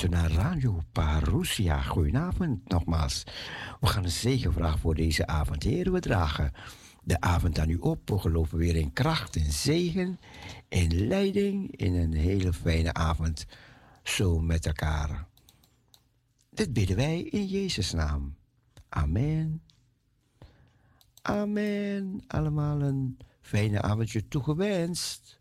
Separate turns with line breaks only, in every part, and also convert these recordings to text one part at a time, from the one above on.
luisteren naar Radio Parousia. Goedenavond nogmaals. We gaan een zegenvraag voor deze avond. Heer we dragen de avond aan u op. We geloven weer in kracht, in zegen, in leiding, in een hele fijne avond. Zo met elkaar. Dit bidden wij in Jezus' naam. Amen. Amen. Allemaal een fijne avondje toegewenst.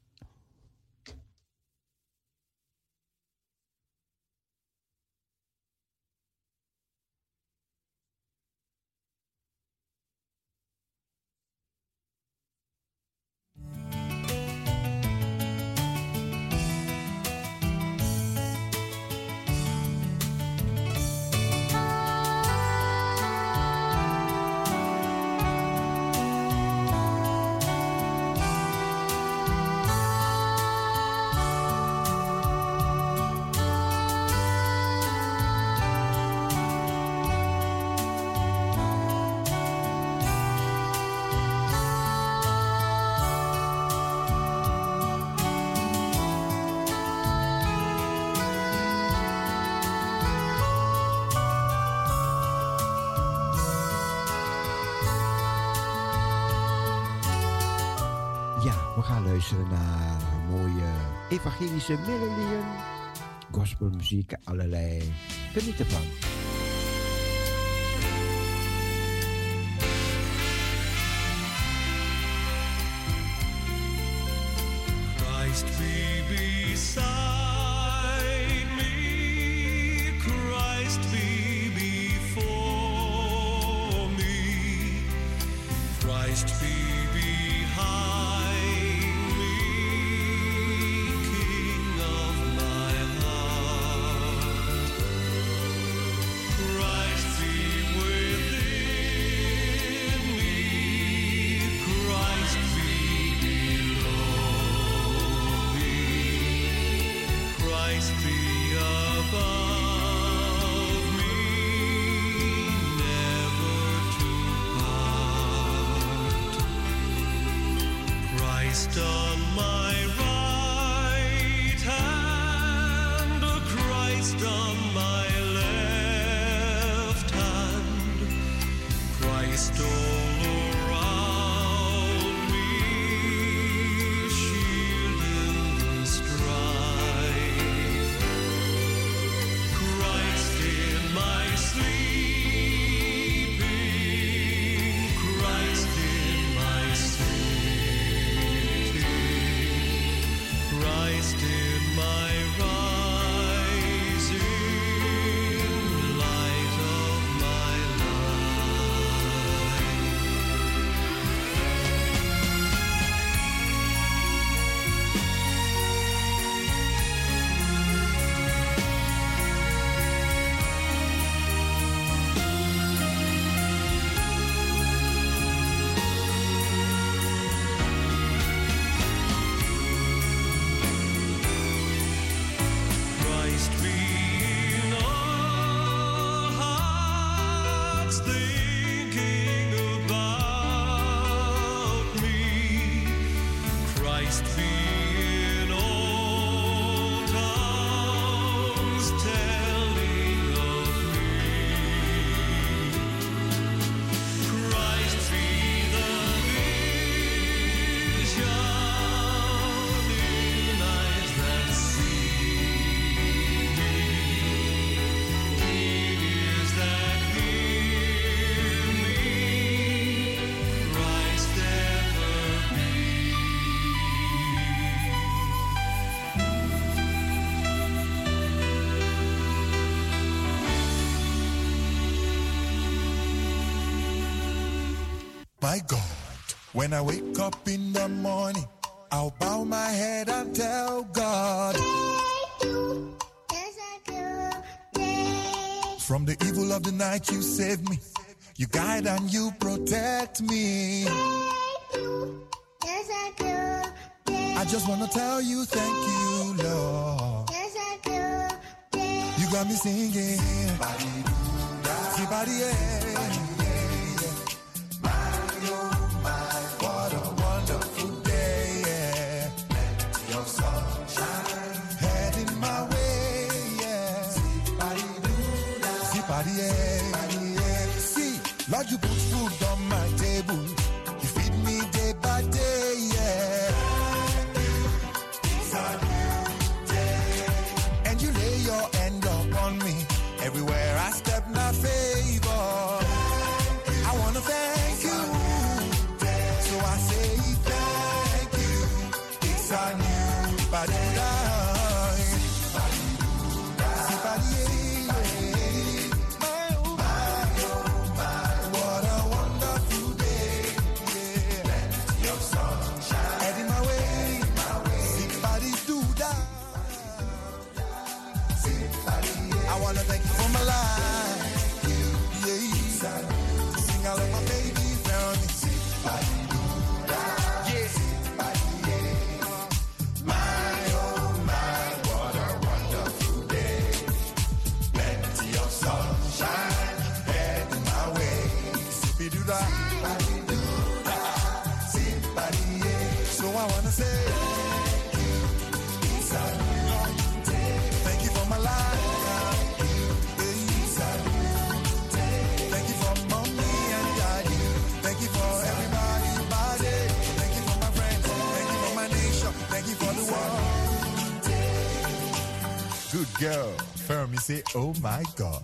evangelische melodieën, gospelmuziek, allerlei. Geniet ervan.
When I wake up in the morning, I'll bow my head and tell God. Do, From the evil of the night, you saved me. You guide and you say, oh my God.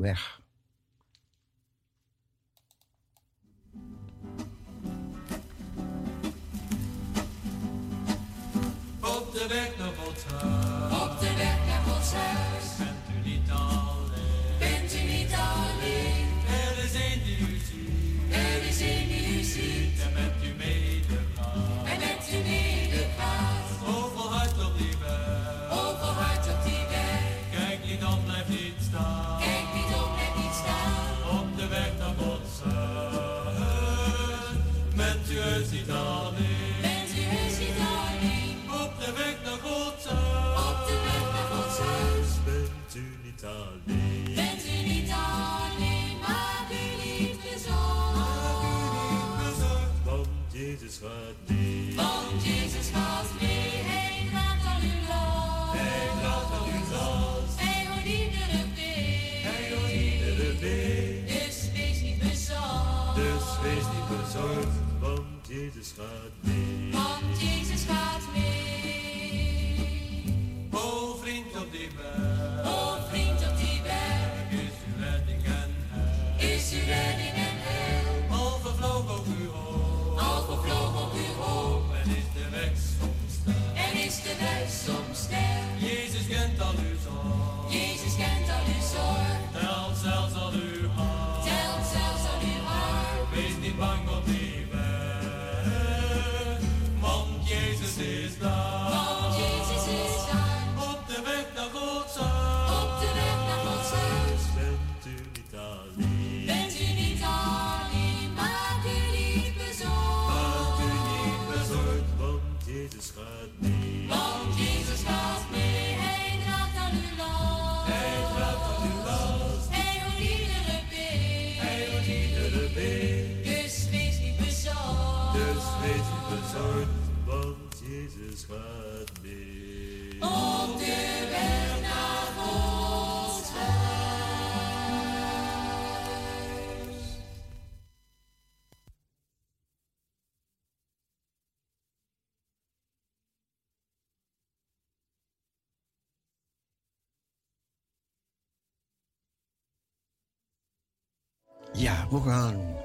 weg. We gaan.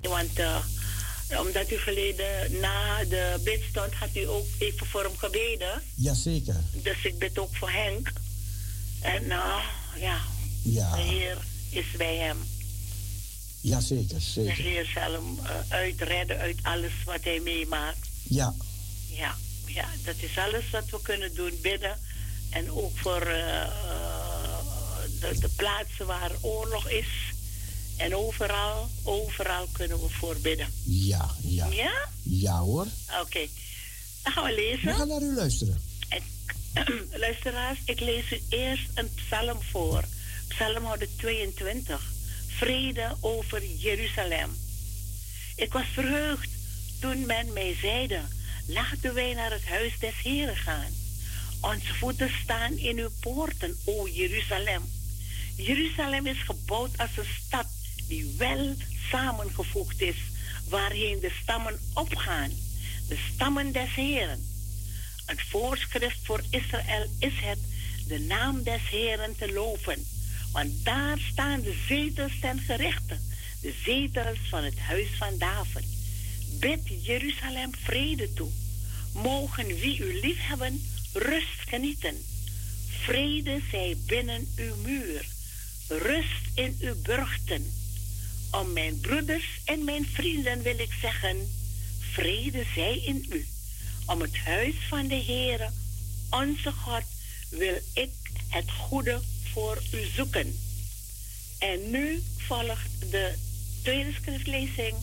Want eh, omdat u verleden na de bidstond had u ook even voor hem gebeden.
Jazeker.
Dus ik bid ook voor Henk. En nou, ja,
ja,
de Heer is bij hem.
Ja,
zeker,
zeker.
De Heer zal eh, uitredden uit alles wat hij meemaakt.
Ja.
Ja, ja, dat is alles wat we kunnen doen, bidden. En ook voor eh, eh, de, plaatsen waar oorlog is. En overal, overal kunnen we voor bidden.
Ja, ja.
Ja?
Ja hoor.
Oké. Dan gaan we lezen.
We gaan naar u luisteren.
Luisteraars, ik lees u eerst een psalm voor. Psalm 122. Vrede over Jeruzalem. Ik was verheugd toen men mij zeide: Laten wij naar het huis des Heren gaan. Onze voeten staan in uw poorten, o Jeruzalem. Jeruzalem is gebouwd als een stad die wel samengevoegd is, waarheen de stammen opgaan, de stammen des Heren. Het voorschrift voor Israël is het de naam des Heren te loven, want daar staan de zetels ten gerichte, de zetels van het huis van David. Bid Jeruzalem vrede toe. Mogen wie u lief hebben rust genieten. Vrede zij binnen uw muur, rust in uw burchten. Om mijn broeders en mijn vrienden wil ik zeggen, vrede zij in u. Om het huis van de Heere, onze God, wil ik het goede voor u zoeken. En nu volgt de tweede schriftlezing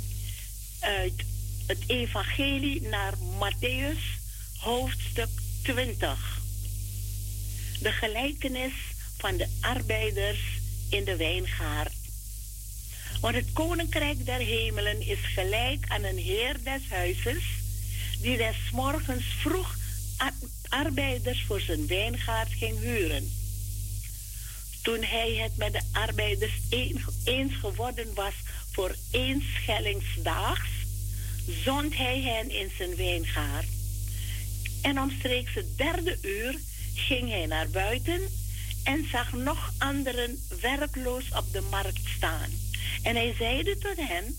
uit het Evangelie naar Matthäus, hoofdstuk 20. De gelijkenis van de arbeiders in de wijngaard. Want het koninkrijk der hemelen is gelijk aan een heer des huizes, die des morgens vroeg arbeiders voor zijn wijngaard ging huren. Toen hij het met de arbeiders eens geworden was voor één schellingdaags, zond hij hen in zijn wijngaard. En omstreeks het derde uur ging hij naar buiten en zag nog anderen werkloos op de markt staan. En hij zeide tot hen,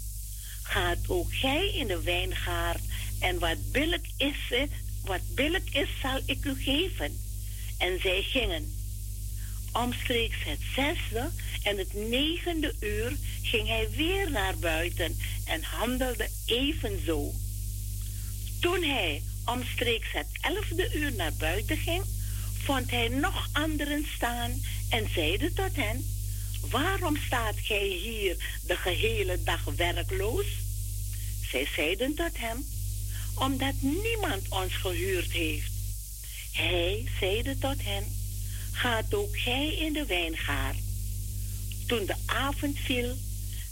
gaat ook gij in de wijngaard en wat billig is, wat billig is zal ik u geven. En zij gingen. Omstreeks het zesde en het negende uur ging hij weer naar buiten en handelde evenzo. Toen hij omstreeks het elfde uur naar buiten ging, vond hij nog anderen staan en zeide tot hen: Waarom staat gij hier de gehele dag werkloos? Zij zeiden tot hem: Omdat niemand ons gehuurd heeft. Hij zeide tot hen: Gaat ook gij in de wijngaard. Toen de avond viel,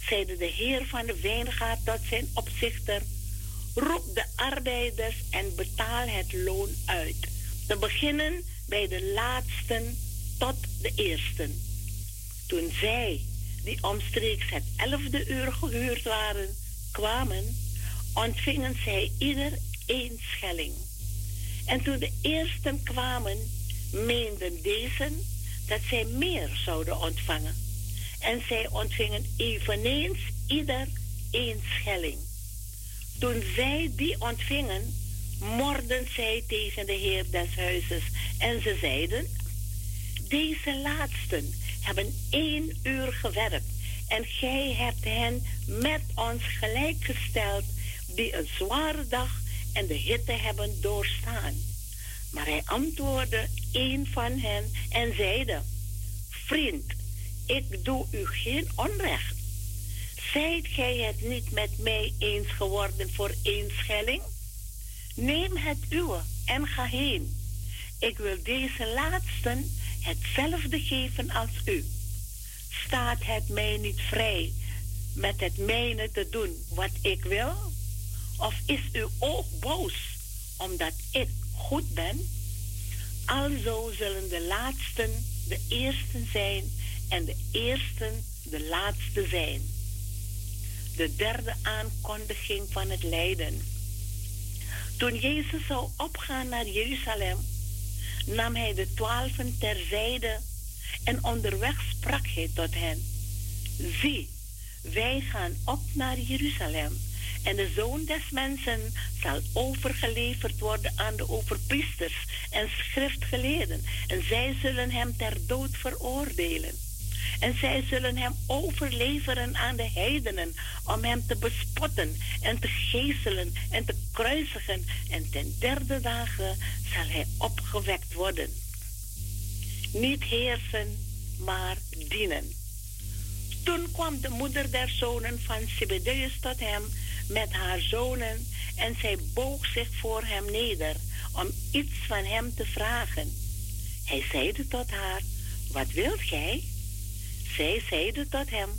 zeide de heer van de wijngaard tot zijn opzichter: Roep de arbeiders en betaal het loon uit. Te beginnen bij de laatsten tot de eersten. Toen zij, die omstreeks het elfde uur gehuurd waren, kwamen, ontvingen zij ieder één schelling. En toen de eersten kwamen, meenden deze dat zij meer zouden ontvangen. En zij ontvingen eveneens ieder één schelling. Toen zij die ontvingen, morden zij tegen de heer des huizes en ze zeiden, deze laatsten hebben één uur gewerkt en gij hebt hen met ons gelijkgesteld die een zware dag en de hitte hebben doorstaan. Maar hij antwoordde een van hen en zeide, vriend, ik doe u geen onrecht. Zijt gij het niet met mij eens geworden voor één schelling? Neem het uwe en ga heen. Ik wil deze laatsten hetzelfde geven als u. Staat het mij niet vrij met het mijne te doen wat ik wil? Of is uw oog boos omdat ik goed ben? Alzo zullen de laatsten de eersten zijn en de eersten de laatste zijn. De derde aankondiging van het lijden. Toen Jezus zou opgaan naar Jeruzalem, nam hij de twaalfen terzijde en onderweg sprak hij tot hen. Zie, wij gaan op naar Jeruzalem en de zoon des mensen zal overgeleverd worden aan de overpriesters en schriftgeleerden en zij zullen hem ter dood veroordelen. En zij zullen hem overleveren aan de heidenen om hem te bespotten en te geeselen en te kruisigen. En ten derde dagen zal hij opgewekt worden. Niet heersen, maar dienen. Toen kwam de moeder der zonen van Zebedeus tot hem met haar zonen en zij boog zich voor hem neder om iets van hem te vragen. Hij zeide tot haar, wat wilt gij? Zij zeide tot hem,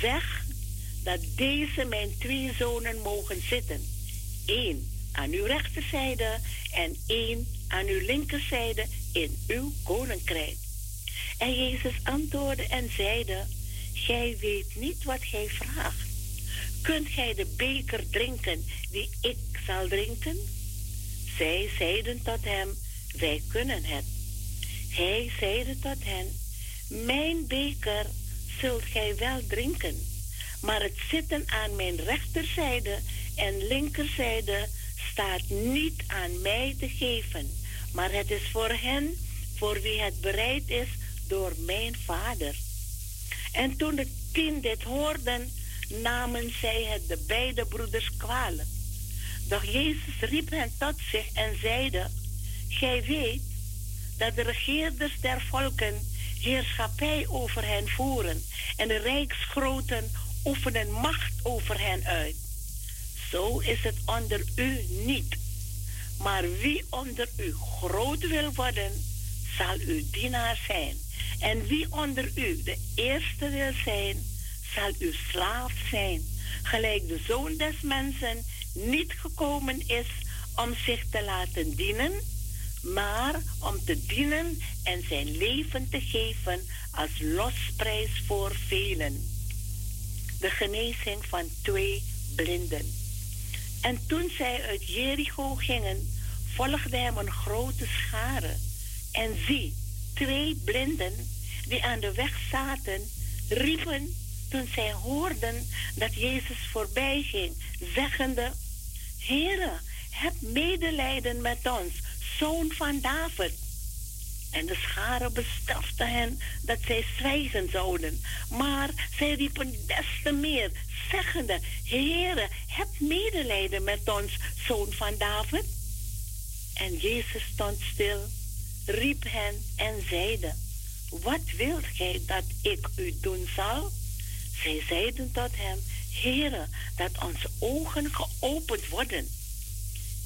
zeg dat deze mijn twee zonen mogen zitten. één aan uw rechterzijde en één aan uw linkerzijde in uw koninkrijk. En Jezus antwoordde en zeide, gij weet niet wat gij vraagt. Kunt gij de beker drinken die ik zal drinken? Zij zeiden tot hem, wij kunnen het. Hij zeide tot hen, mijn beker zult gij wel drinken, maar het zitten aan mijn rechterzijde en linkerzijde staat niet aan mij te geven, maar het is voor hen voor wie het bereid is door mijn vader. En toen de tien dit hoorden, namen zij het de beide broeders kwalijk. Doch Jezus riep hen tot zich en zeide, Gij weet dat de regeerders der volken heerschappij over hen voeren en de rijksgroten oefenen macht over hen uit. Zo is het onder u niet. Maar wie onder u groot wil worden, zal uw dienaar zijn. En wie onder u de eerste wil zijn, zal uw slaaf zijn. Gelijk de zoon des mensen niet gekomen is om zich te laten dienen, maar om te dienen en zijn leven te geven als losprijs voor velen. De genezing van twee blinden. En toen zij uit Jericho gingen, volgde hem een grote schare. En zie, twee blinden die aan de weg zaten, riepen toen zij hoorden dat Jezus voorbij ging, zeggende: Heere, heb medelijden met ons, zoon van David. En de schare bestrafte hen dat zij zwijgen zouden. Maar zij riepen des te meer, zeggende: Heere, heb medelijden met ons, zoon van David. En Jezus stond stil, riep hen en zeide: Wat wilt gij dat ik u doen zal? Zij zeiden tot hem: Heere, dat onze ogen geopend worden.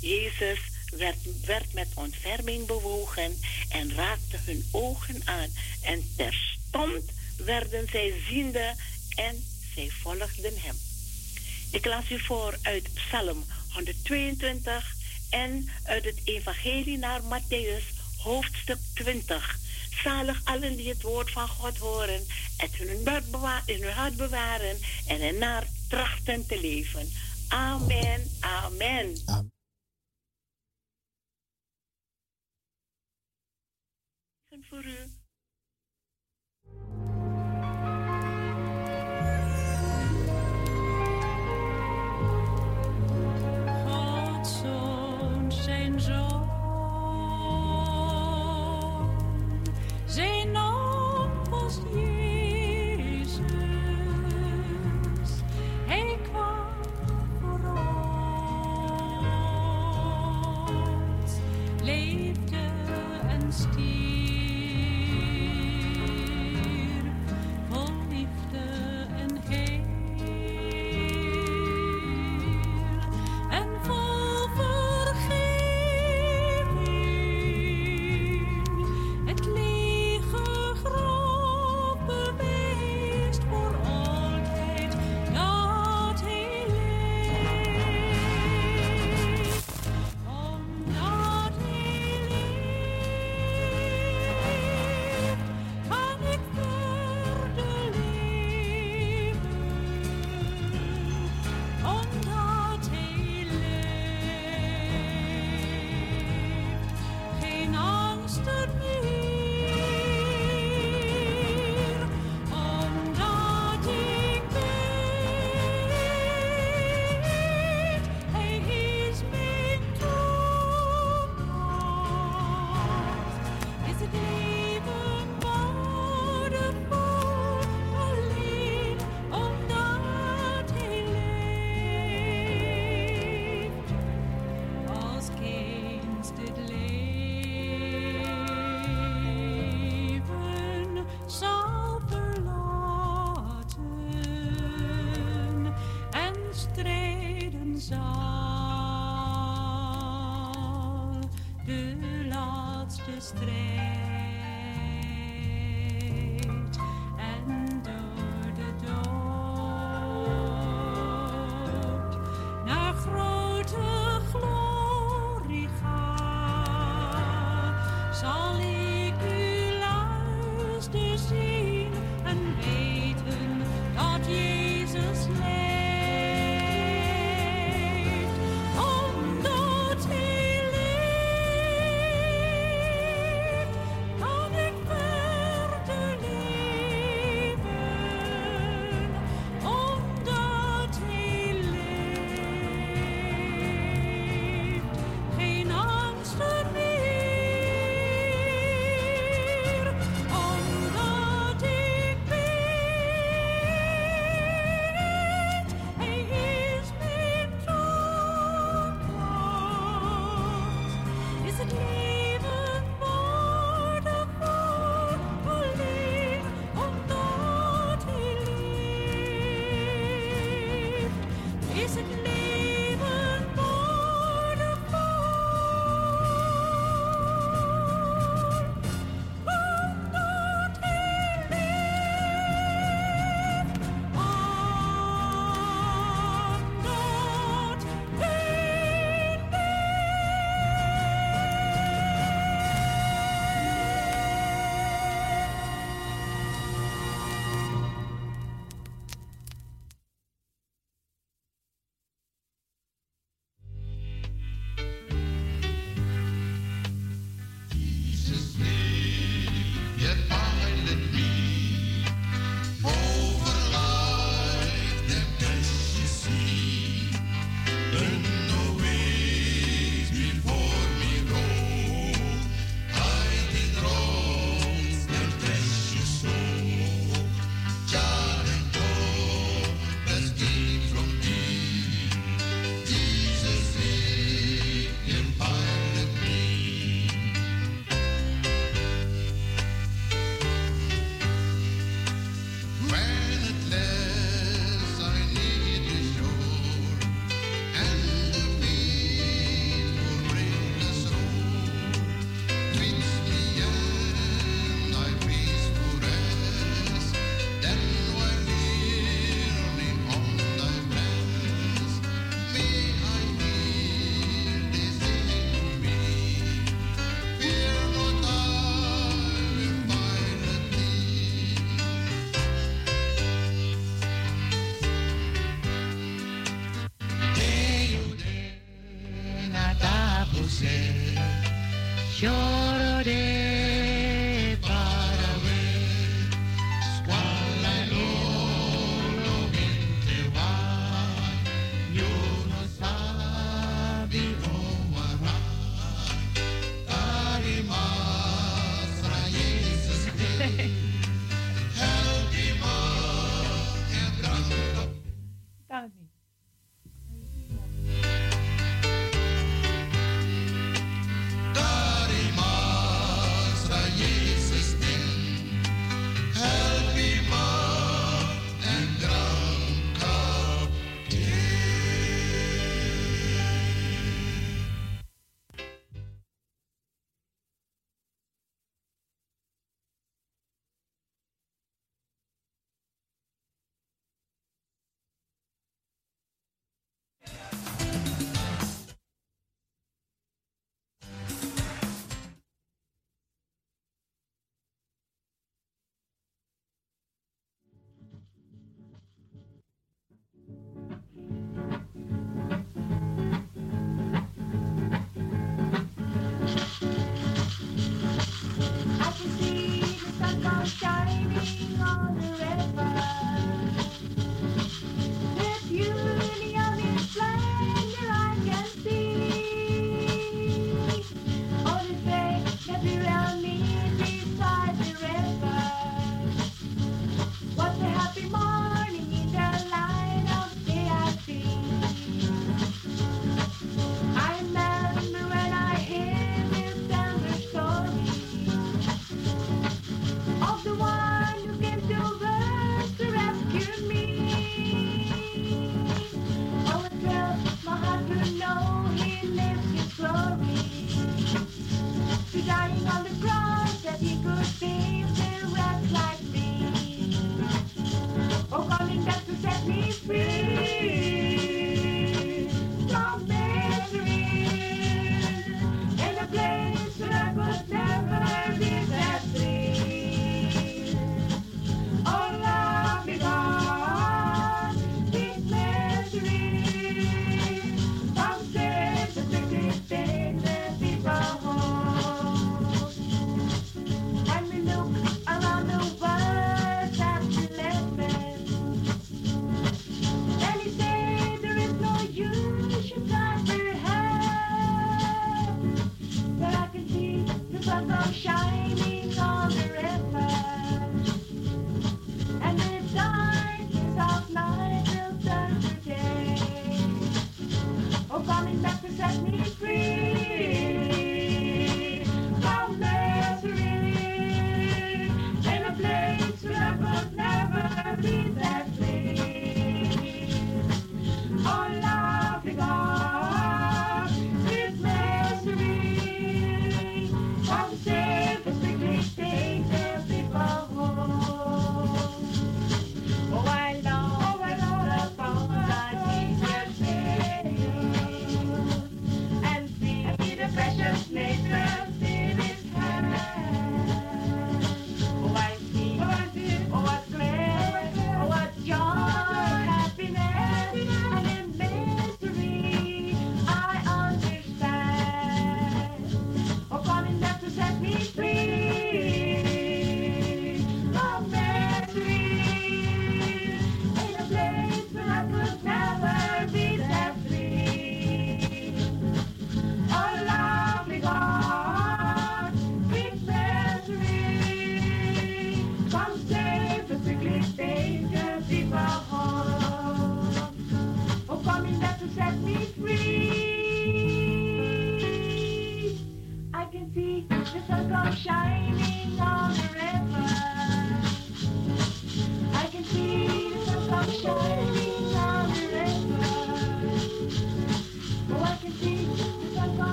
Jezus werd, werd met ontferming bewogen en raakte hun ogen aan. En terstond werden zij ziende en zij volgden hem. Ik las u voor uit Psalm 122 en uit het Evangelie naar Matthäus, hoofdstuk 20. Zalig allen die het woord van God horen, het in hun hart bewaren en ernaar trachten te leven. Amen, amen.
Amen.
Voor u.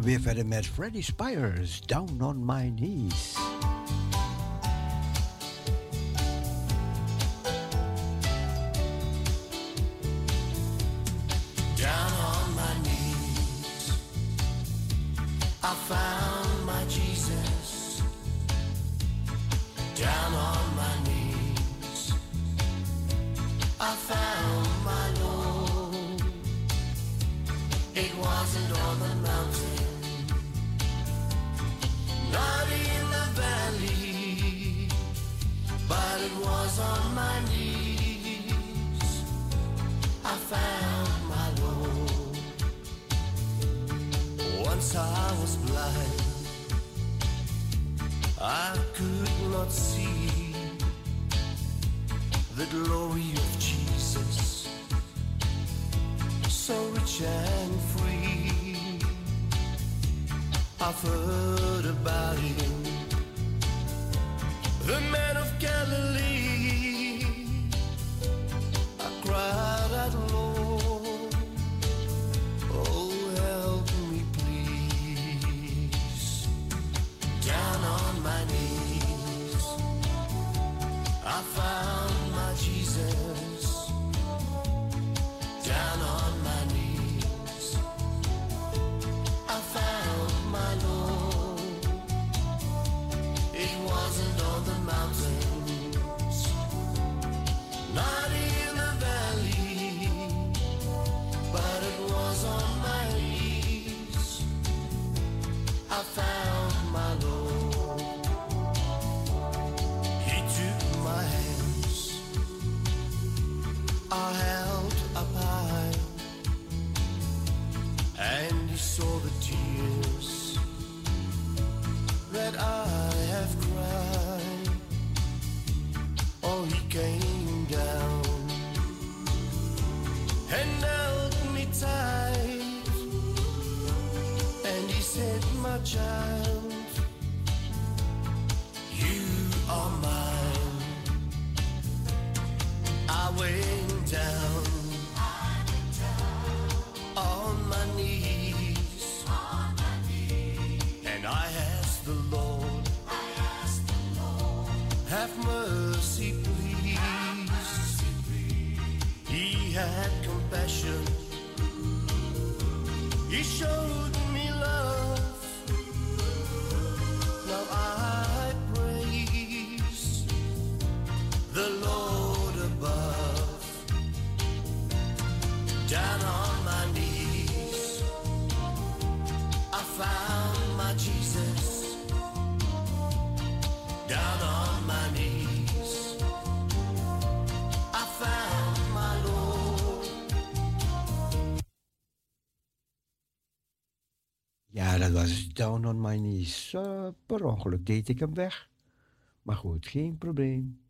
Now
we've had a met Freddy Spires, Down on My Knees.
Was down on my knees.
Eh, per ongeluk deed ik hem weg. Maar goed, geen probleem.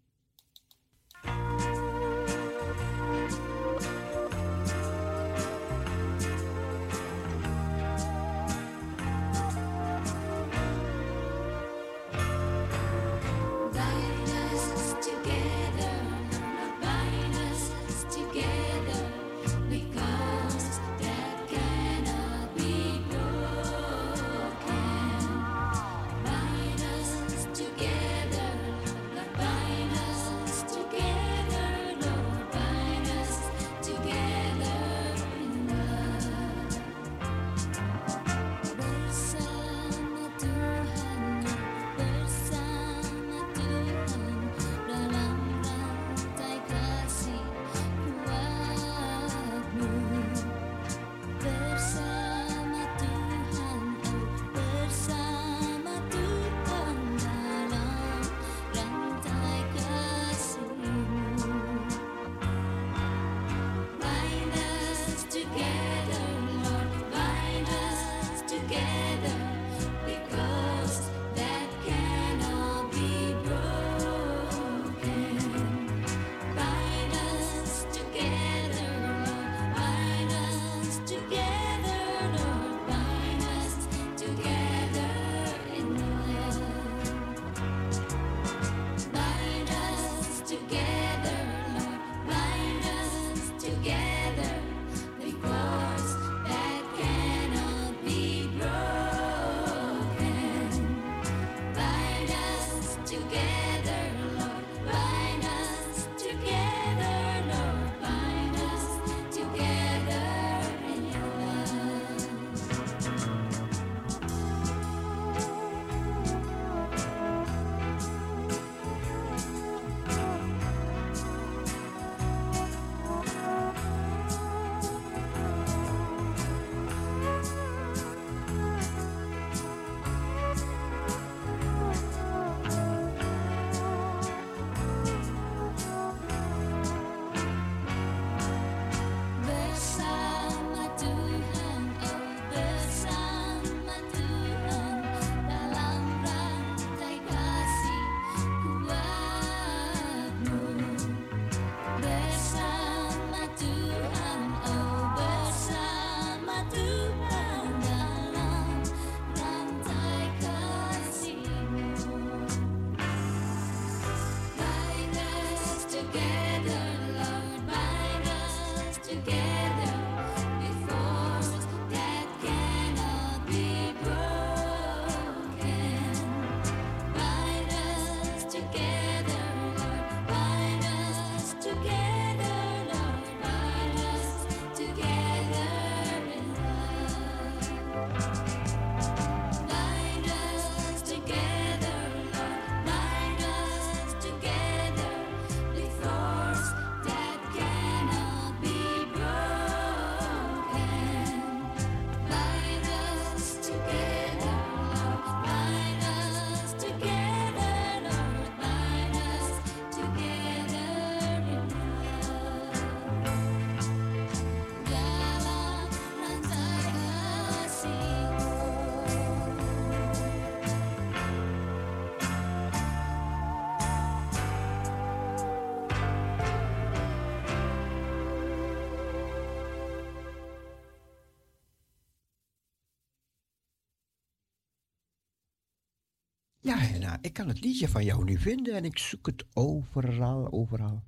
Ja, ik kan het liedje van jou nu vinden en ik zoek het overal, overal.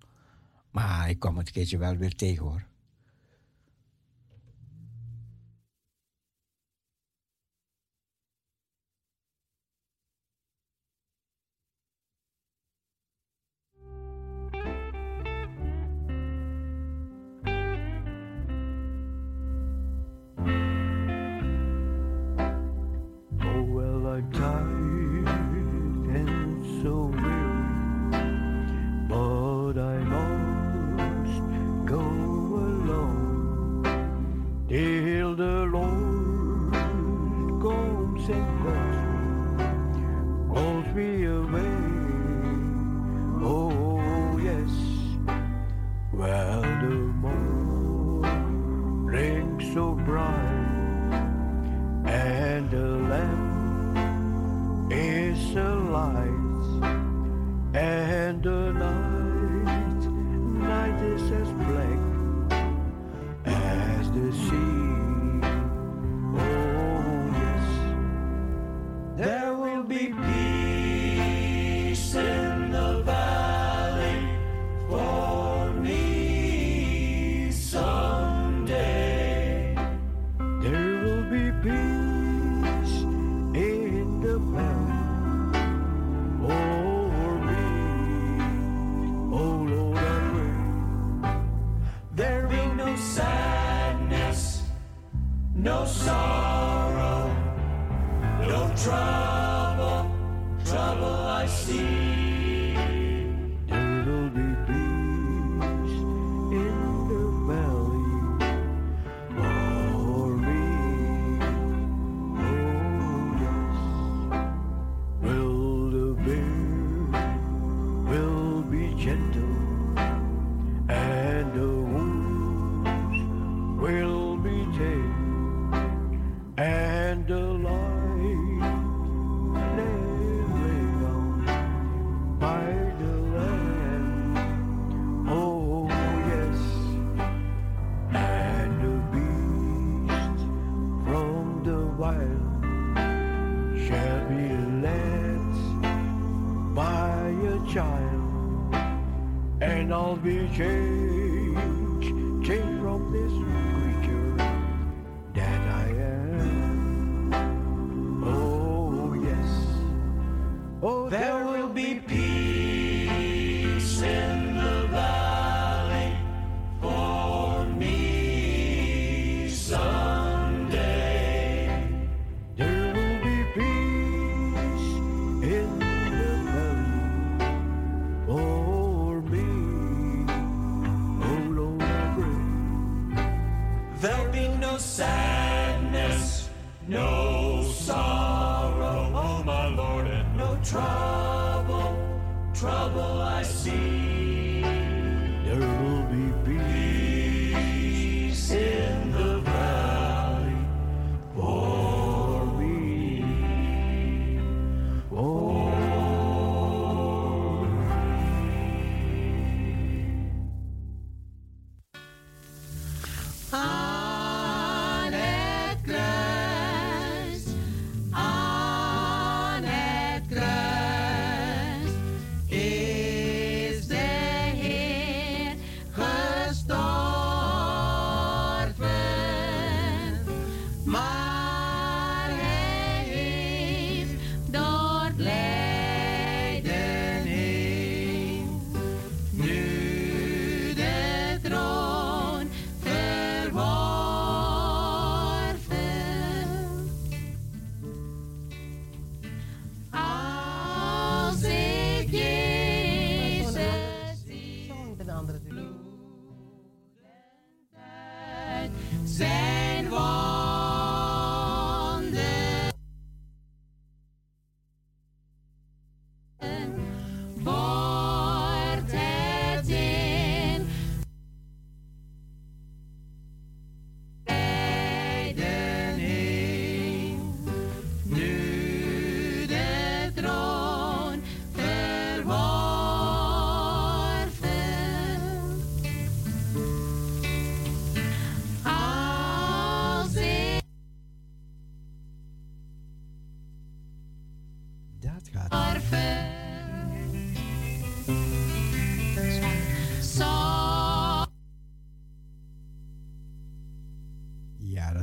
Maar ik kwam het keertje wel weer tegen hoor.
Trouble, trouble I see.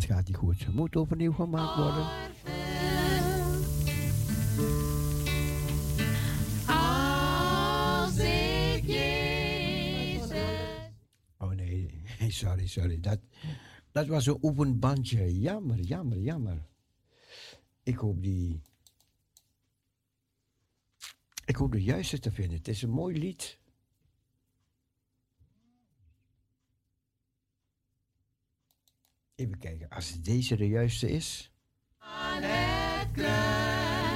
gaat die goed. Ze moet overnieuw gemaakt worden.
Als ik Jezus.
Oh nee, sorry, sorry. Dat, dat was een open bandje. Jammer, jammer, jammer. Ik hoop die. Ik hoop de juiste te vinden. Het is een mooi lied. Even kijken, als deze de juiste is.
Aan het.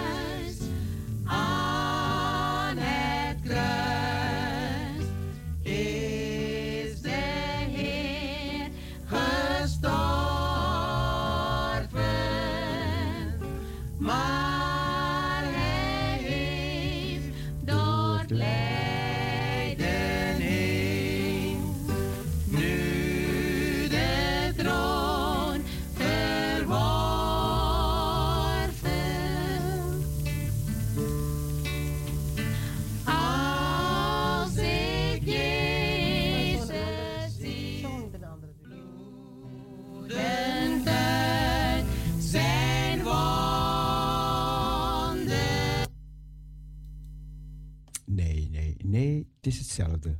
所有的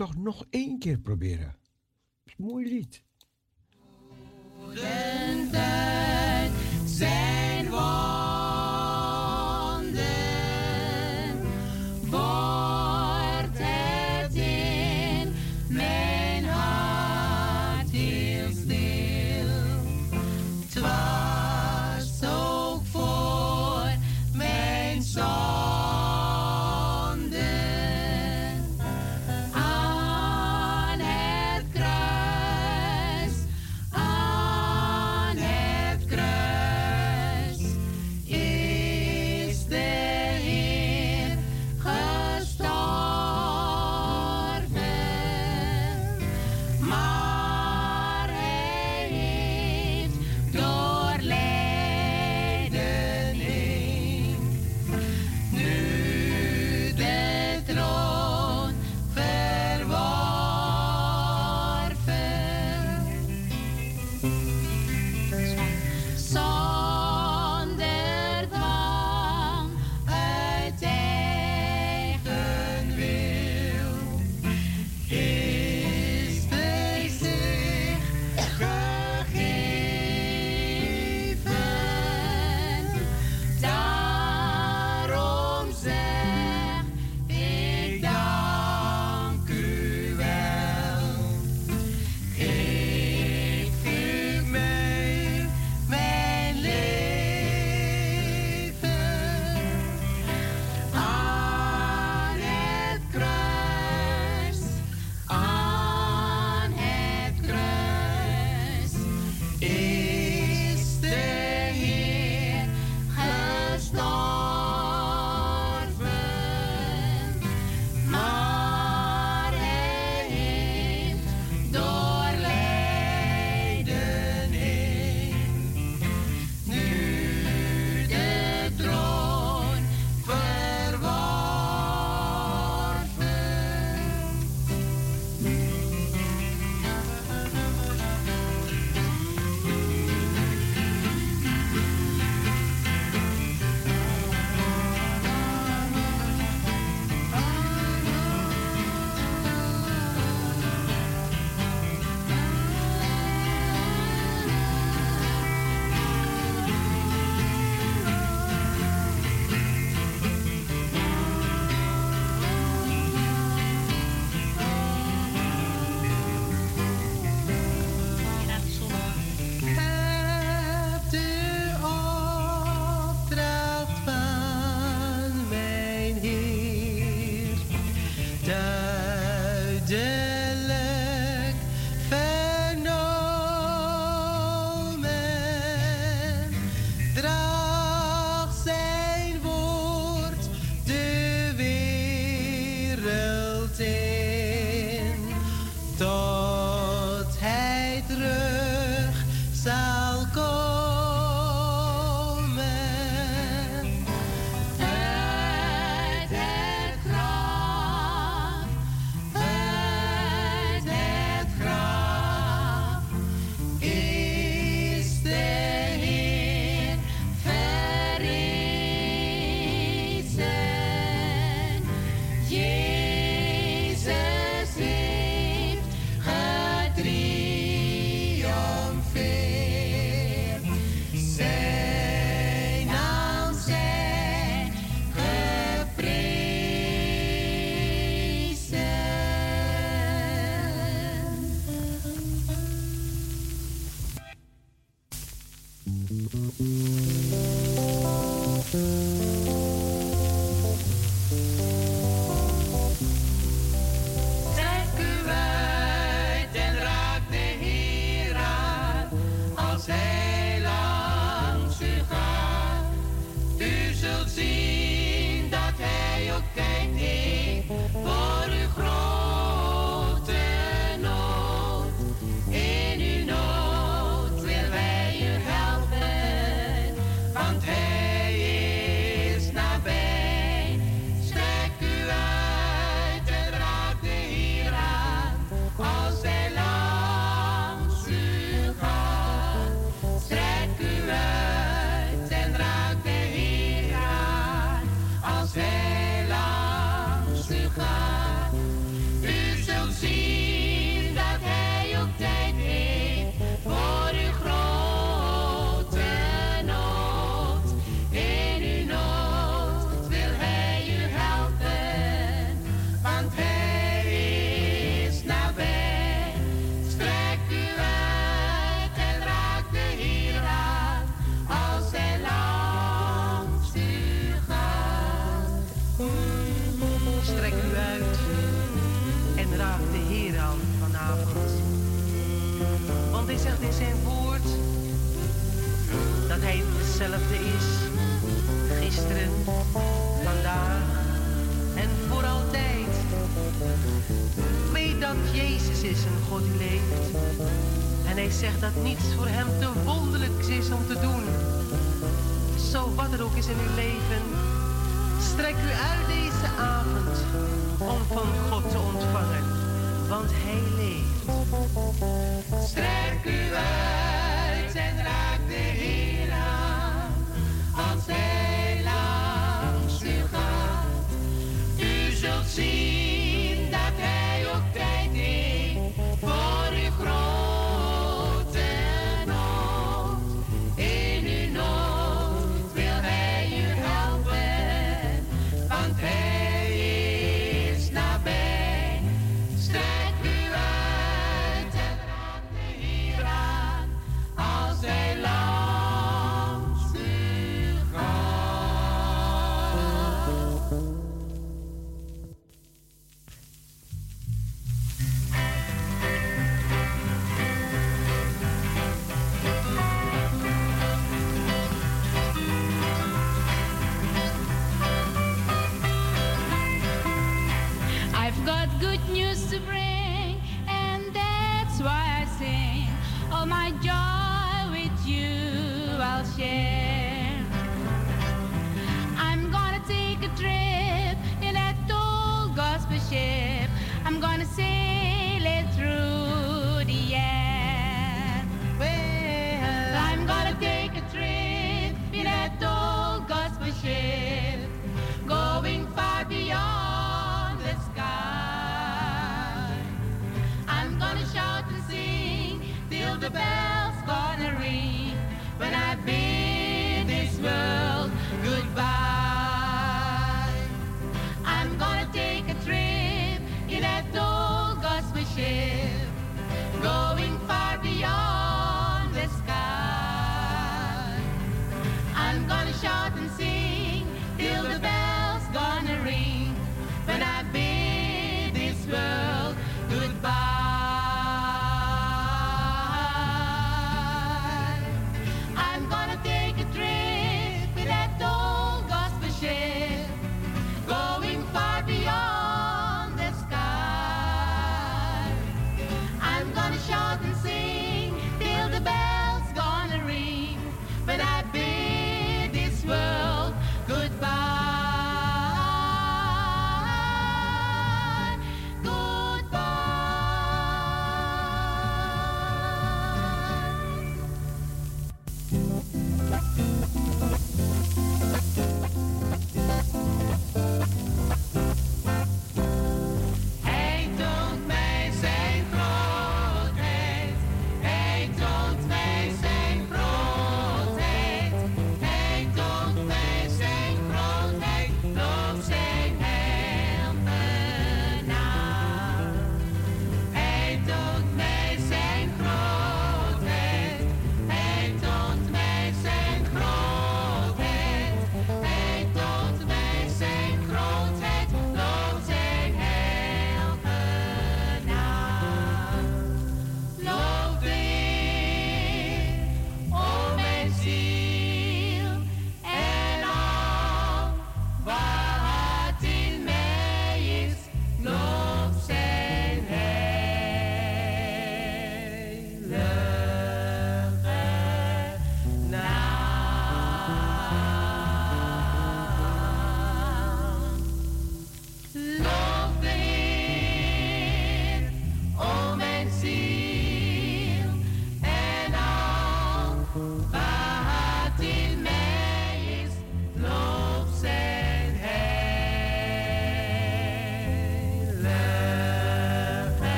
toch nog één keer proberen. Mooi lied.
hij
zegt in zijn woord dat hij hetzelfde is. Gisteren, vandaag en voor altijd. Weet dat Jezus is een God die leeft. En hij zegt dat niets voor hem te wonderlijk is om te doen. Zo wat er ook is in uw leven, strek u uit deze avond om van God te ontvangen, want hij leeft.
Strek u.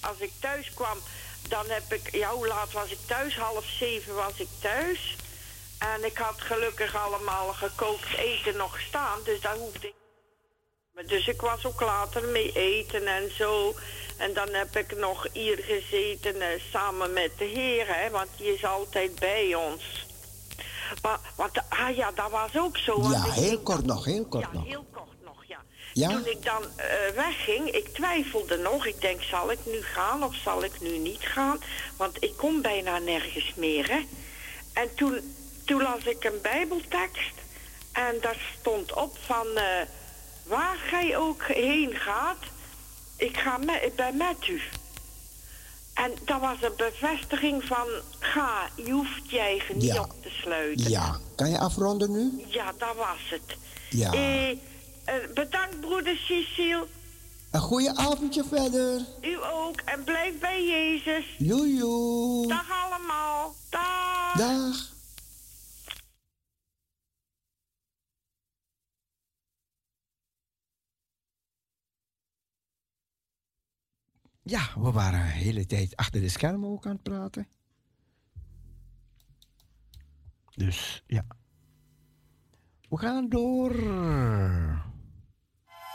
als
ik thuis kwam, dan heb ik, ja, hoe laat was ik thuis? Half zeven was ik thuis. En ik had gelukkig allemaal gekookt eten nog staan, dus daar hoefde ik. Dus ik was ook later mee eten en zo. En dan heb ik nog hier gezeten eh, samen met de heer, hè, want die is altijd bij ons. Maar, want, ah ja, dat was ook zo. want
Ja, heel
ging
kort nog, heel kort
ja,
nog.
heel kort nog, ja. Toen ik dan eh, wegging, ik twijfelde nog. Ik denk, zal ik nu gaan of zal ik nu niet gaan? Want ik kom bijna nergens meer, hè. En toen, toen las ik een bijbeltekst. En daar stond op van... eh, waar gij ook heen gaat, ik, ga met, ik ben met u. En dat was een bevestiging van... ga, je hoeft je eigen niet op te sluiten.
Ja, kan je afronden nu?
Ja, dat was het.
Ja.
Eh, bedankt, broeder Cecile.
Een goeie avondje verder.
U ook. En blijf bij Jezus.
Joejoe.
Dag allemaal. Dag.
Dag. Ja, we waren een hele tijd achter de schermen ook aan het praten. Dus ja. We gaan door.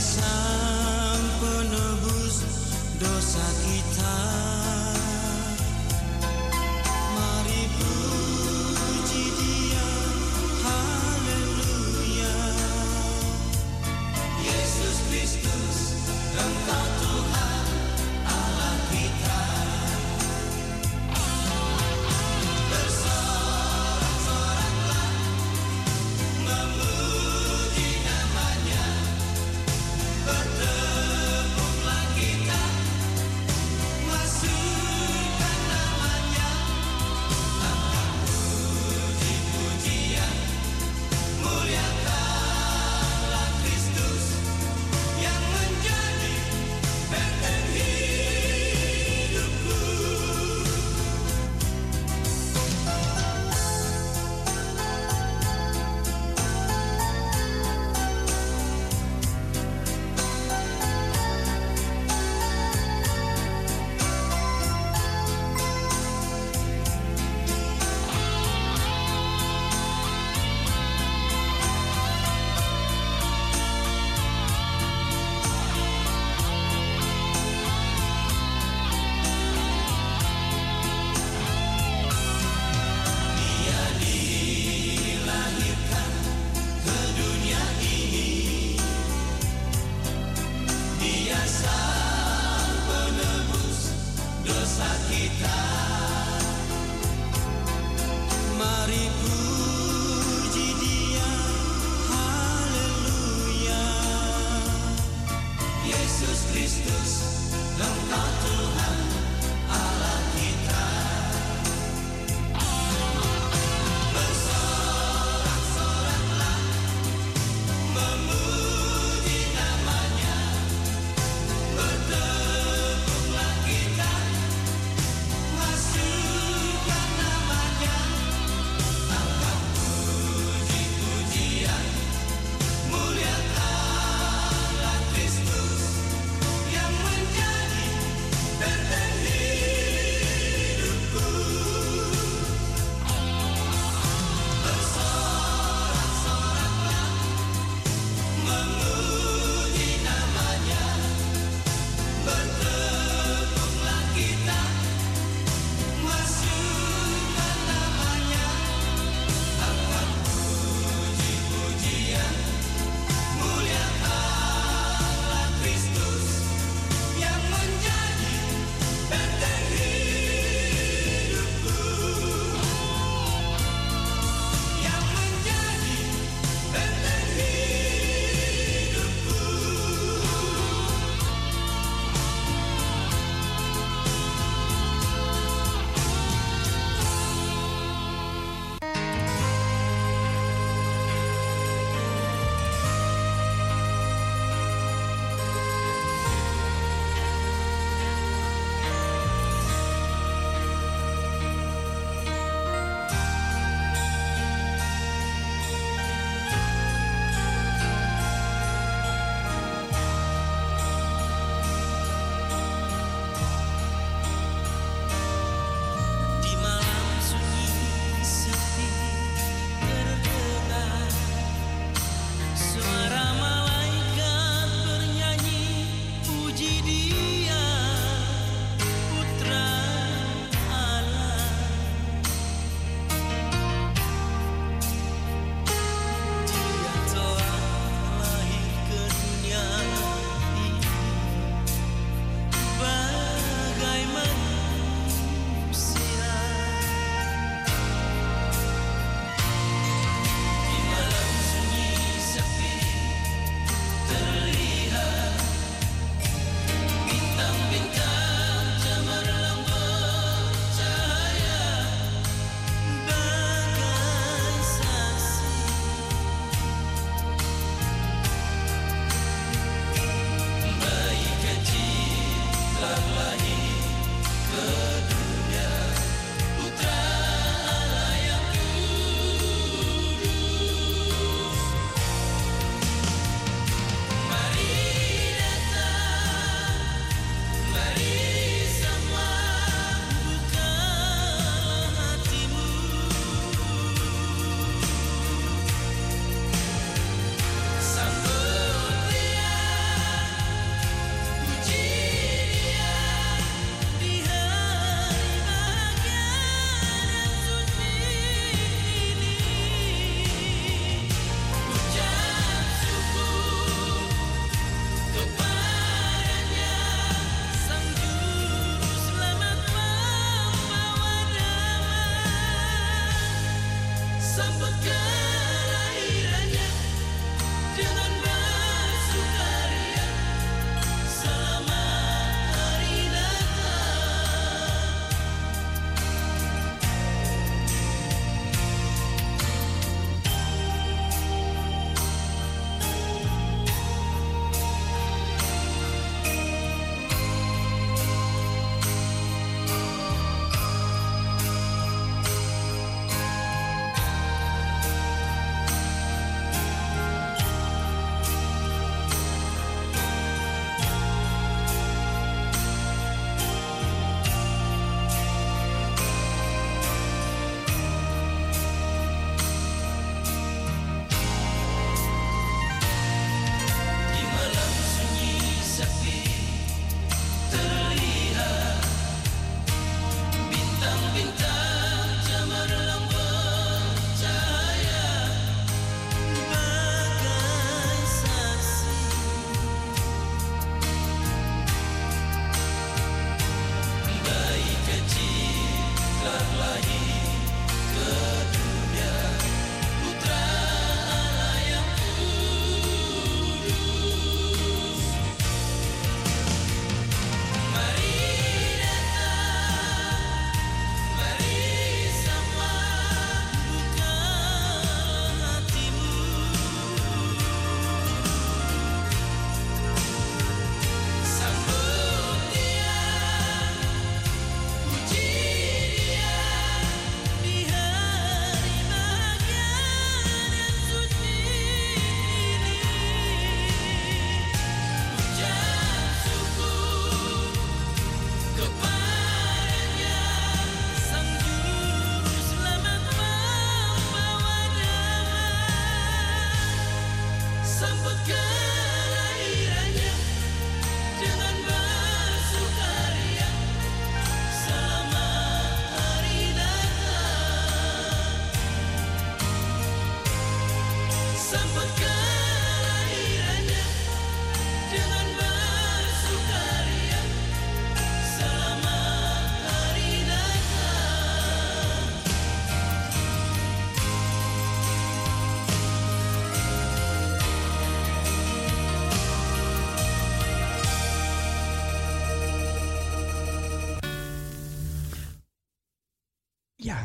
Sun.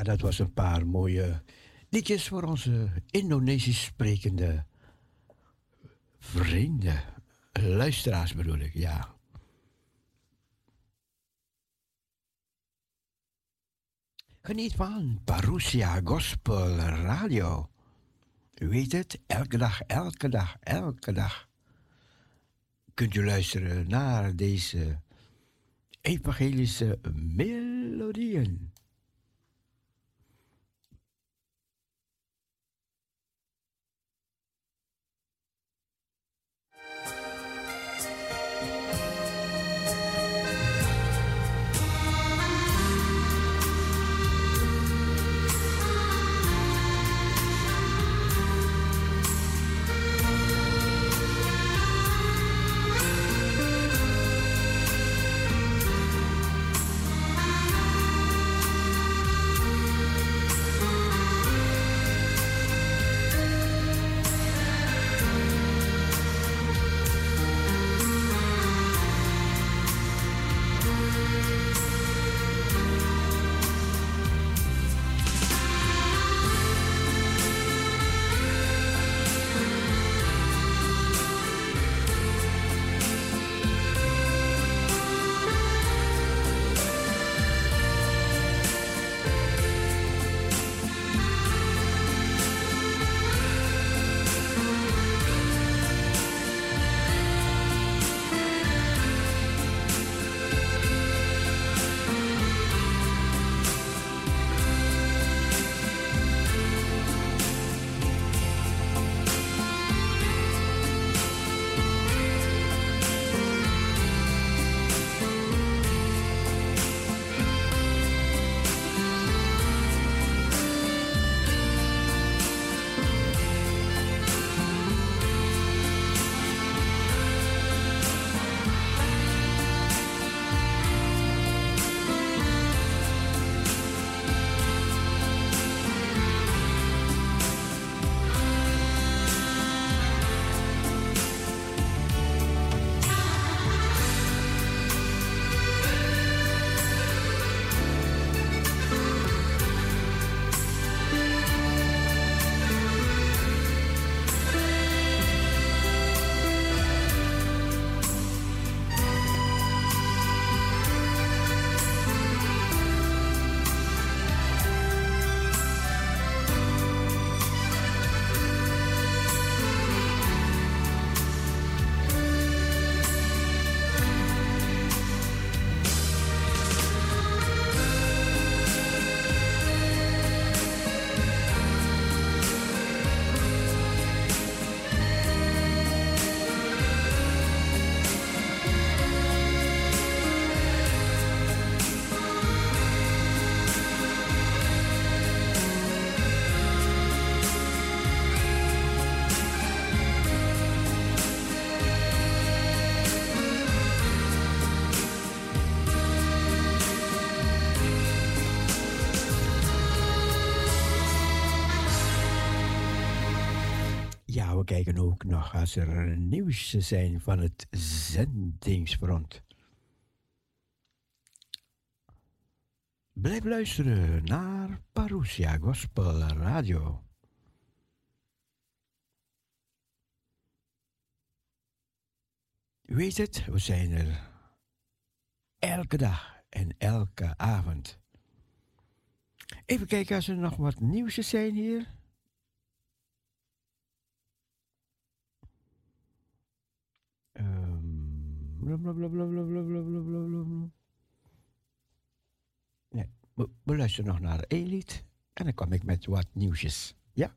Dat was een paar mooie liedjes voor onze Indonesisch sprekende vrienden. Luisteraars bedoel ik, ja. Geniet van Parousia Gospel Radio. U weet het, elke dag, elke dag, elke dag kunt u luisteren naar deze evangelische melodieën. We kijken ook nog als er nieuws zijn van het zendingsfront. Blijf luisteren naar Parousia Gospel Radio. Weet het, we zijn er elke dag en elke avond. Even kijken als er nog wat nieuws zijn hier. Nee, we, we luisteren nog naar één lied en dan kom ik met wat nieuwsjes. Ja?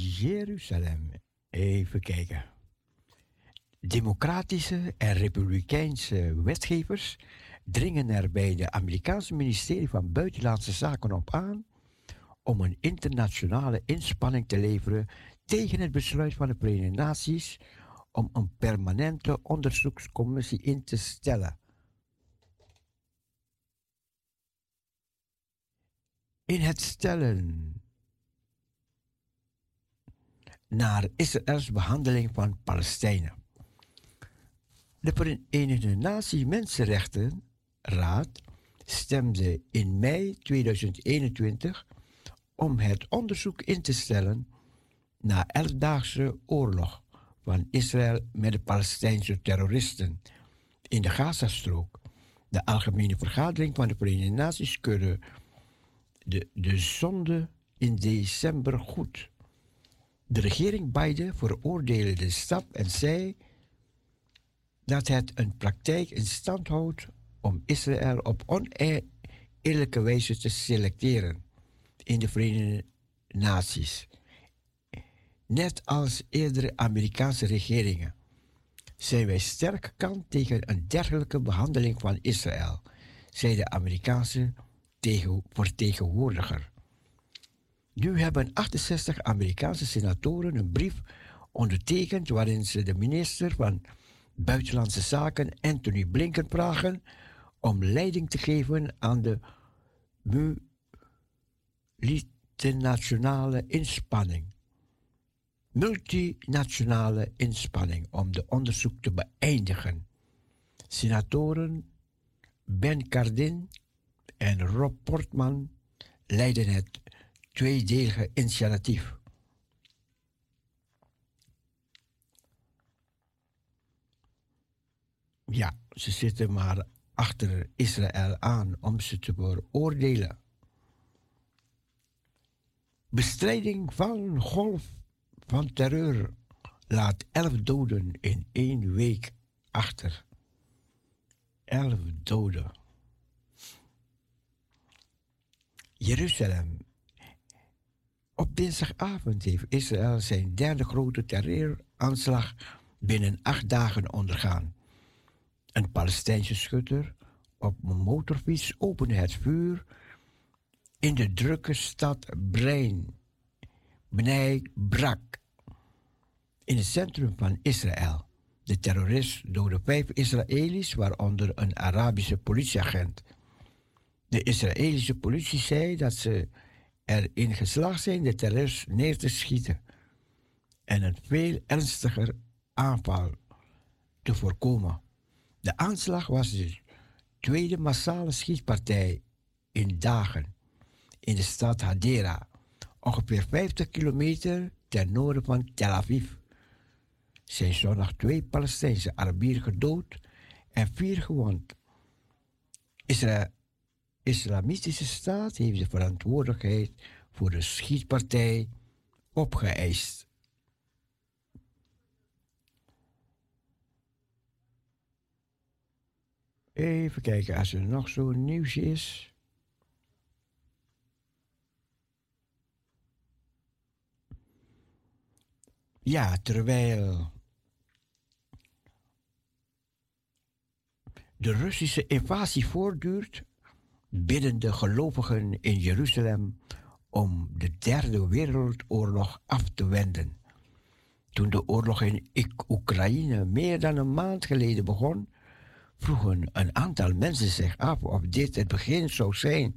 Jeruzalem. Even kijken. Democratische en republikeinse wetgevers dringen er bij de Amerikaanse ministerie van Buitenlandse Zaken op aan om een internationale inspanning te leveren tegen het besluit van de Verenigde Naties om een permanente onderzoekscommissie in te stellen. In het stellen naar Israëls behandeling van Palestijnen. De Verenigde Naties Mensenrechtenraad stemde in mei 2021 om het onderzoek in te stellen naar elfdaagse oorlog van Israël met de Palestijnse terroristen in de Gazastrook. De Algemene Vergadering van de Verenigde Naties keurde de, de zonde in december goed. De regering Biden veroordeelde de stap en zei dat het een praktijk in stand houdt om Israël op oneerlijke wijze te selecteren in de Verenigde Naties. Net als eerdere Amerikaanse regeringen zijn wij sterk kant tegen een dergelijke behandeling van Israël, zei de Amerikaanse vertegenwoordiger. Nu hebben 68 Amerikaanse senatoren een brief ondertekend waarin ze de minister van Buitenlandse Zaken Anthony Blinken vragen om leiding te geven aan de multinationale inspanning. Multinationale inspanning om de onderzoek te beëindigen. Senatoren Ben Cardin en Rob Portman leiden het tweedelige initiatief. Ja, ze zitten maar achter Israël aan om ze te veroordelen. Bestrijding van golf van terreur laat elf doden in één week achter. Elf doden. Jeruzalem. Op dinsdagavond heeft Israël zijn derde grote terreuraanslag binnen acht dagen ondergaan. Een Palestijnse schutter op een motorfiets opende het vuur in de drukke stad Brein, Bnei Brak, in het centrum van Israël. De terrorist doodde vijf Israëli's, waaronder een Arabische politieagent. De Israëlische politie zei dat ze erin geslaagd zijn de terrorist neer te schieten en een veel ernstiger aanval te voorkomen. De aanslag was de tweede massale schietpartij in dagen in de stad Hadera, ongeveer 50 kilometer ten noorden van Tel Aviv. Zijn zondag twee Palestijnse Arabieren gedood en vier gewond. Isra Islamitische staat heeft de verantwoordelijkheid voor de schietpartij opgeëist. Even kijken als er nog zo'n nieuwsje is. Ja, terwijl de Russische invasie voortduurt, bidden de gelovigen in Jeruzalem om de Derde Wereldoorlog af te wenden. Toen de oorlog in Oekraïne meer dan een maand geleden begon, vroegen een aantal mensen zich af of dit het begin zou zijn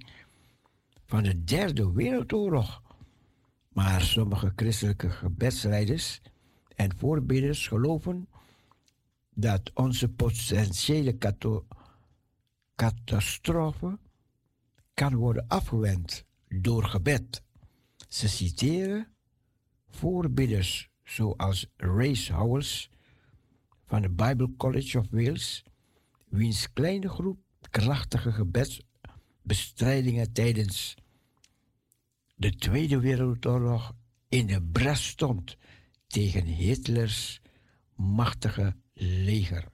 van de Derde Wereldoorlog. Maar sommige christelijke gebedsleiders en voorbidders geloven dat onze potentiële catastrofe kan worden afgewend door gebed. Ze citeren voorbidders zoals Race Howells van de Bible College of Wales, wiens kleine groep krachtige gebedsbestrijdingen tijdens de Tweede Wereldoorlog in de bres stond tegen Hitlers machtige leger.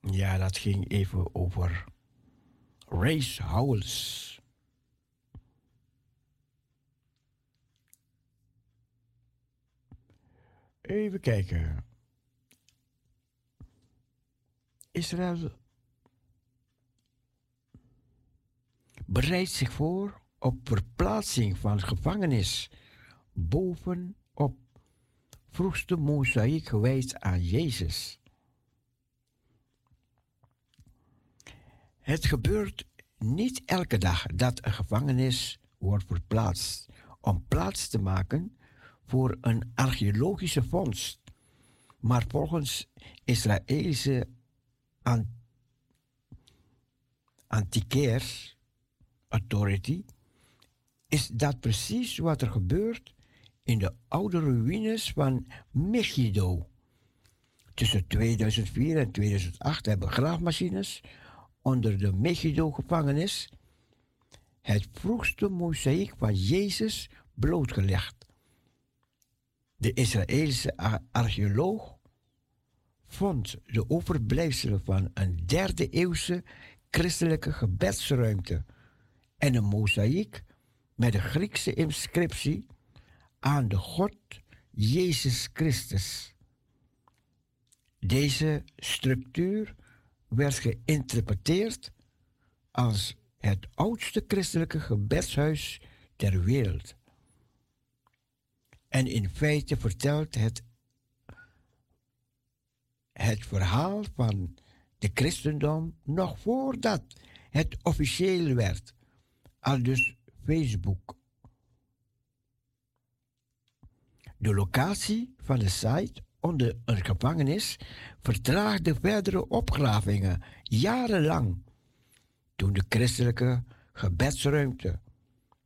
Ja, dat ging even over Race Even kijken. Israël bereidt zich voor op verplaatsing van gevangenis bovenop vroegste mozaïek gewijd aan Jezus. Het gebeurt niet elke dag dat een gevangenis wordt verplaatst om plaats te maken voor een archeologische vondst. Maar volgens Israëlische an Antiquaires Authority is dat precies wat er gebeurt in de oude ruïnes van Megiddo. Tussen 2004 en 2008 hebben graafmachines onder de Megiddo-gevangenis het vroegste mozaïek van Jezus blootgelegd. De Israëlische ar- archeoloog vond de overblijfselen van een derde eeuwse christelijke gebedsruimte en een mozaïek met een Griekse inscriptie aan de God Jezus Christus. Deze structuur werd geïnterpreteerd als het oudste christelijke gebedshuis ter wereld. En in feite vertelt het het verhaal van de christendom nog voordat het officieel werd, al dus Facebook. De locatie van de site onder een gevangenis vertraagde verdere opgravingen jarenlang. Toen de christelijke gebedsruimte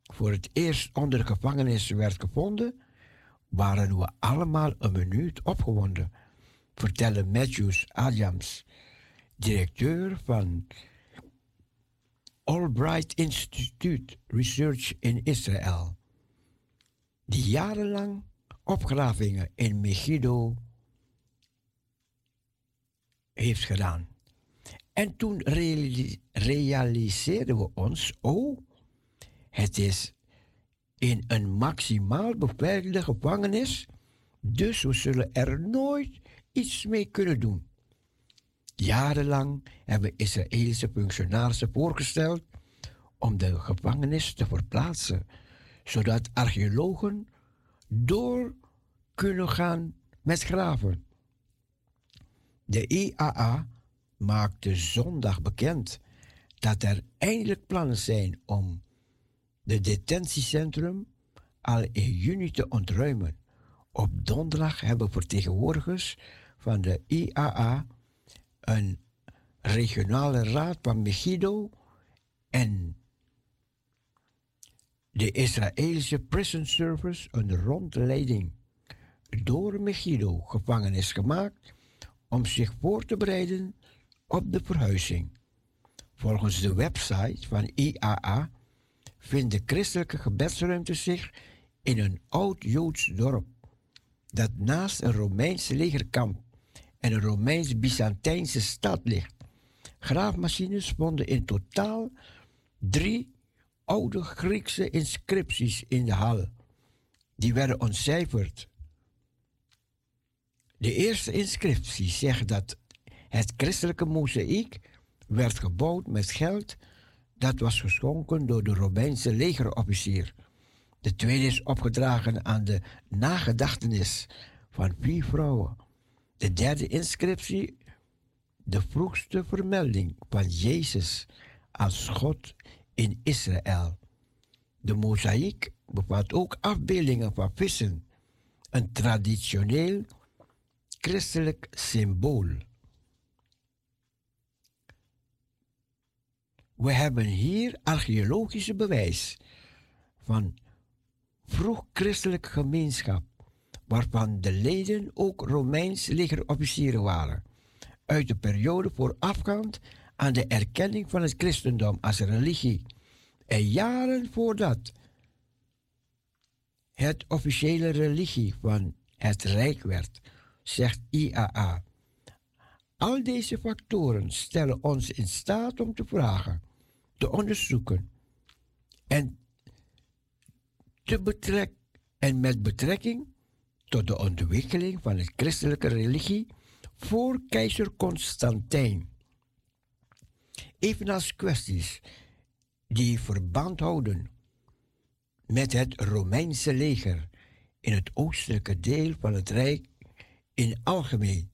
voor het eerst onder de gevangenis werd gevonden, waren we allemaal een minuut opgewonden, vertelde Matthews Adams, directeur van Albright Institute Research in Israël, die jarenlang opgravingen in Megiddo heeft gedaan. En toen reali- realiseerden we ons, oh, het is in een maximaal beveiligde gevangenis, dus we zullen er nooit iets mee kunnen doen. Jarenlang hebben Israëlische functionarissen voorgesteld om de gevangenis te verplaatsen, zodat archeologen door kunnen gaan met graven. De IAA maakte zondag bekend dat er eindelijk plannen zijn om de detentiecentrum al in juni te ontruimen. Op donderdag hebben vertegenwoordigers van de IAA een regionale raad van Megiddo en de Israëlische Prison Service een rondleiding door Megiddo gevangenis gemaakt om zich voor te bereiden op de verhuizing. Volgens de website van IAA vindt de christelijke gebedsruimte zich in een oud Joods dorp dat naast een Romeins legerkamp en een Romeins-Byzantijnse stad ligt. Graafmachines vonden in totaal drie oude Griekse inscripties in de hal. Die werden ontcijferd. De eerste inscriptie zegt dat het christelijke mozaïek werd gebouwd met geld dat was geschonken door de Romeinse legerofficier. De tweede is opgedragen aan de nagedachtenis van vier vrouwen. De derde inscriptie, de vroegste vermelding van Jezus als God in Israël. De mozaïek bevat ook afbeeldingen van vissen, een traditioneel christelijk symbool. We hebben hier archeologische bewijs van vroeg-christelijke gemeenschap, waarvan de leden ook Romeins legerofficieren waren, uit de periode voorafgaand aan de erkenning van het christendom als religie en jaren voordat het officiële religie van het Rijk werd, zegt IAA. Al deze factoren stellen ons in staat om te vragen, te onderzoeken en, te betrek, en met betrekking tot de ontwikkeling van de christelijke religie voor keizer Constantijn. Evenals kwesties die verband houden met het Romeinse leger in het oostelijke deel van het Rijk in algemeen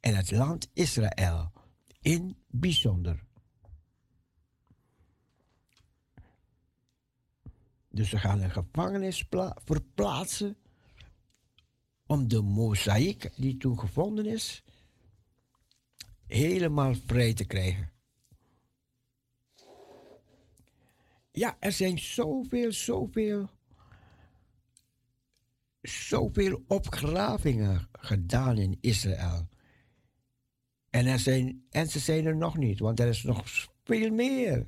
en het land Israël in bijzonder. Dus ze gaan een gevangenis pla- verplaatsen om de mozaïek die toen gevonden is helemaal vrij te krijgen. Ja, er zijn zoveel, zoveel, zoveel opgravingen gedaan in Israël. En, er zijn, en ze zijn er nog niet, want er is nog veel meer.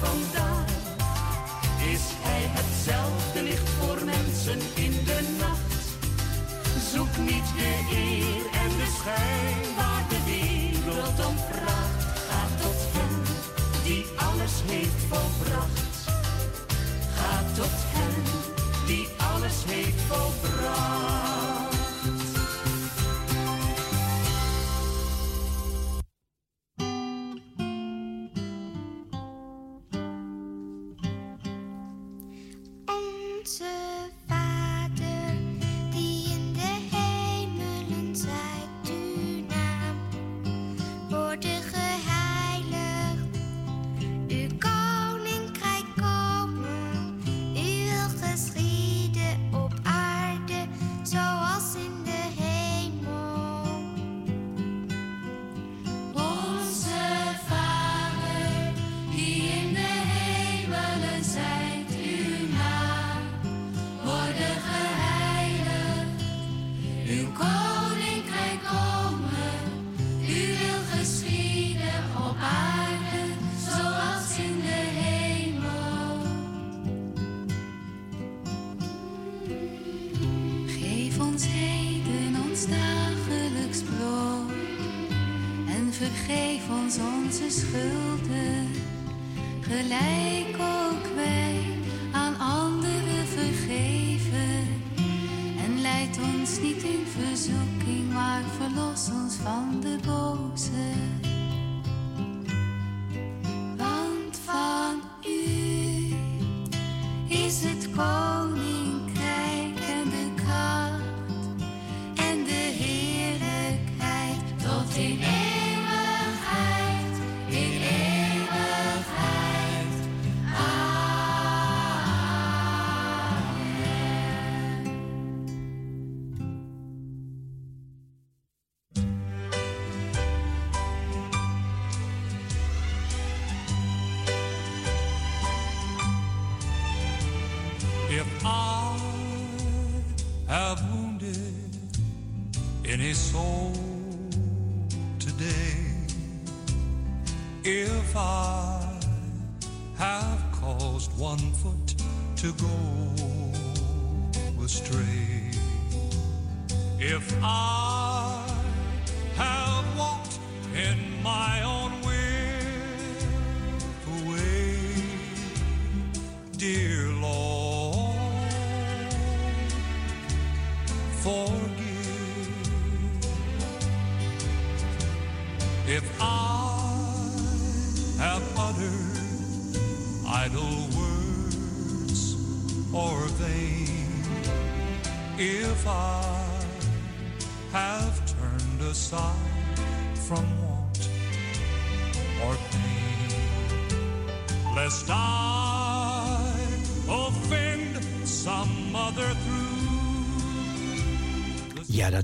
En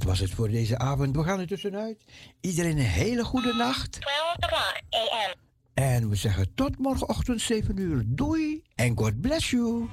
dat was het voor deze avond. We gaan er tussenuit. Iedereen een hele goede nacht.
12 o'clock a.m.
En we zeggen tot morgenochtend 7 uur. Doei en God bless you.